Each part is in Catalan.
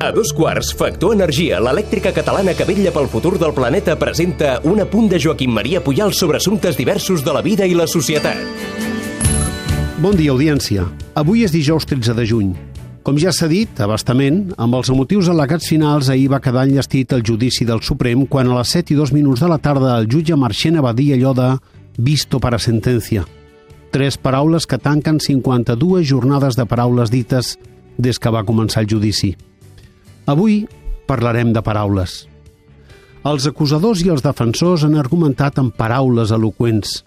A dos quarts, Factor Energia, l'elèctrica catalana que vetlla pel futur del planeta, presenta un apunt de Joaquim Maria Puyal sobre assumptes diversos de la vida i la societat. Bon dia, audiència. Avui és dijous 13 de juny. Com ja s'ha dit, abastament, amb els motius al·legats finals, ahir va quedar enllestit el judici del Suprem quan a les 7 i 2 minuts de la tarda el jutge Marchena va dir allò de «visto para sentencia». Tres paraules que tanquen 52 jornades de paraules dites des que va començar el judici. Avui parlarem de paraules. Els acusadors i els defensors han argumentat amb paraules eloqüents.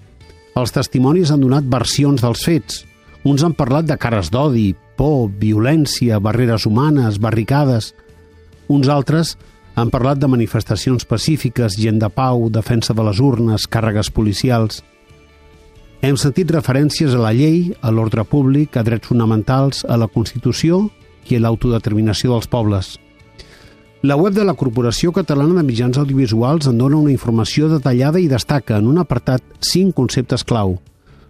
Els testimonis han donat versions dels fets. Uns han parlat de cares d'odi, por, violència, barreres humanes, barricades. Uns altres han parlat de manifestacions pacífiques, gent de pau, defensa de les urnes, càrregues policials. Hem sentit referències a la llei, a l'ordre públic, a drets fonamentals, a la Constitució i a l'autodeterminació dels pobles. La web de la Corporació Catalana de Mitjans Audiovisuals en dona una informació detallada i destaca en un apartat cinc conceptes clau.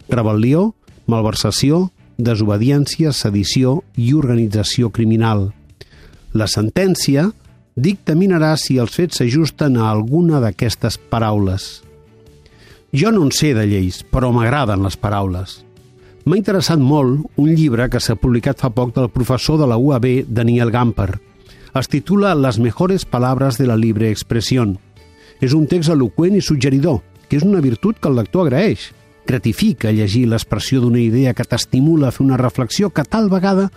Rebel·lió, malversació, desobediència, sedició i organització criminal. La sentència dictaminarà si els fets s'ajusten a alguna d'aquestes paraules. Jo no en sé de lleis, però m'agraden les paraules. M'ha interessat molt un llibre que s'ha publicat fa poc del professor de la UAB, Daniel Gamper, es titula Las mejores palabras de la libre expresión. És un text eloquent i suggeridor, que és una virtut que el lector agraeix. Gratifica llegir l'expressió d'una idea que t'estimula a fer una reflexió que tal vegada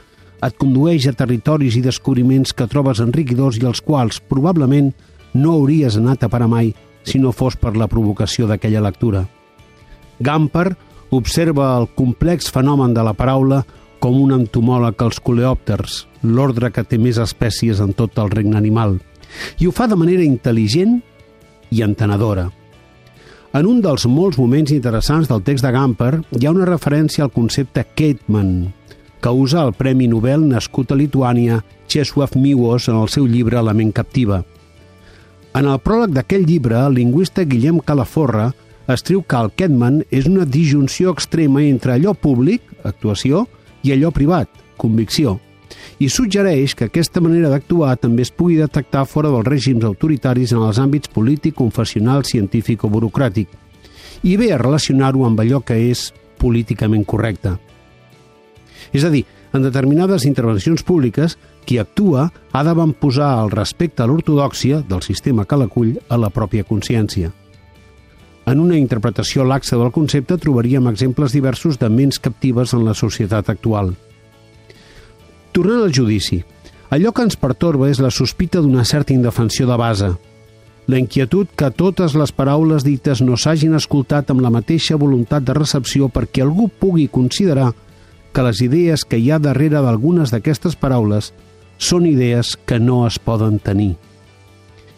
et condueix a territoris i descobriments que trobes enriquidors i als quals probablement no hauries anat a parar mai si no fos per la provocació d'aquella lectura. Gamper observa el complex fenomen de la paraula com un entomòleg als coleòpters, l'ordre que té més espècies en tot el regne animal, i ho fa de manera intel·ligent i entenedora. En un dels molts moments interessants del text de Gamper hi ha una referència al concepte Kateman, que usa el Premi Nobel nascut a Lituània Czesław Miłos en el seu llibre La ment captiva. En el pròleg d'aquell llibre, el lingüista Guillem Calaforra escriu que el Ketman és una disjunció extrema entre allò públic, actuació, i allò privat, convicció, i suggereix que aquesta manera d'actuar també es pugui detectar fora dels règims autoritaris en els àmbits polític, confessional, científic o burocràtic, i ve a relacionar-ho amb allò que és políticament correcte. És a dir, en determinades intervencions públiques, qui actua ha d'avantposar el respecte a l'ortodòxia del sistema que l'acull a la pròpia consciència. En una interpretació laxa del concepte trobaríem exemples diversos de ments captives en la societat actual. Tornant al judici, allò que ens pertorba és la sospita d'una certa indefensió de base, la inquietud que totes les paraules dites no s'hagin escoltat amb la mateixa voluntat de recepció perquè algú pugui considerar que les idees que hi ha darrere d'algunes d'aquestes paraules són idees que no es poden tenir.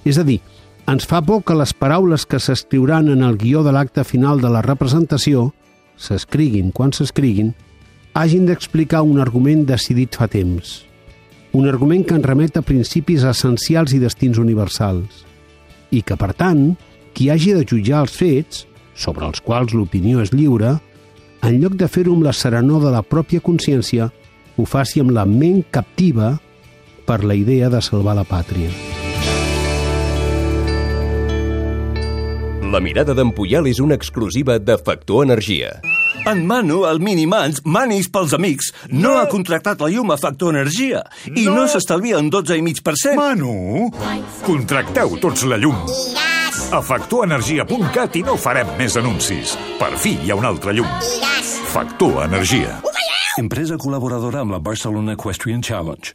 És a dir, ens fa por que les paraules que s'escriuran en el guió de l'acte final de la representació, s'escriguin quan s'escriguin, hagin d'explicar un argument decidit fa temps. Un argument que ens remet a principis essencials i destins universals. I que, per tant, qui hagi de jutjar els fets, sobre els quals l'opinió és lliure, en lloc de fer-ho amb la serenor de la pròpia consciència, ho faci amb la ment captiva per la idea de salvar la pàtria. La mirada d'en Puyal és una exclusiva de Factor Energia. En Manu, el Minimans, manis pels amics, no, ha contractat la llum a Factor Energia i no, no s'estalvia un 12,5%. Manu, contracteu tots la llum. A factorenergia.cat i no farem més anuncis. Per fi hi ha una altra llum. Factor Energia. Empresa col·laboradora amb la Barcelona Equestrian Challenge.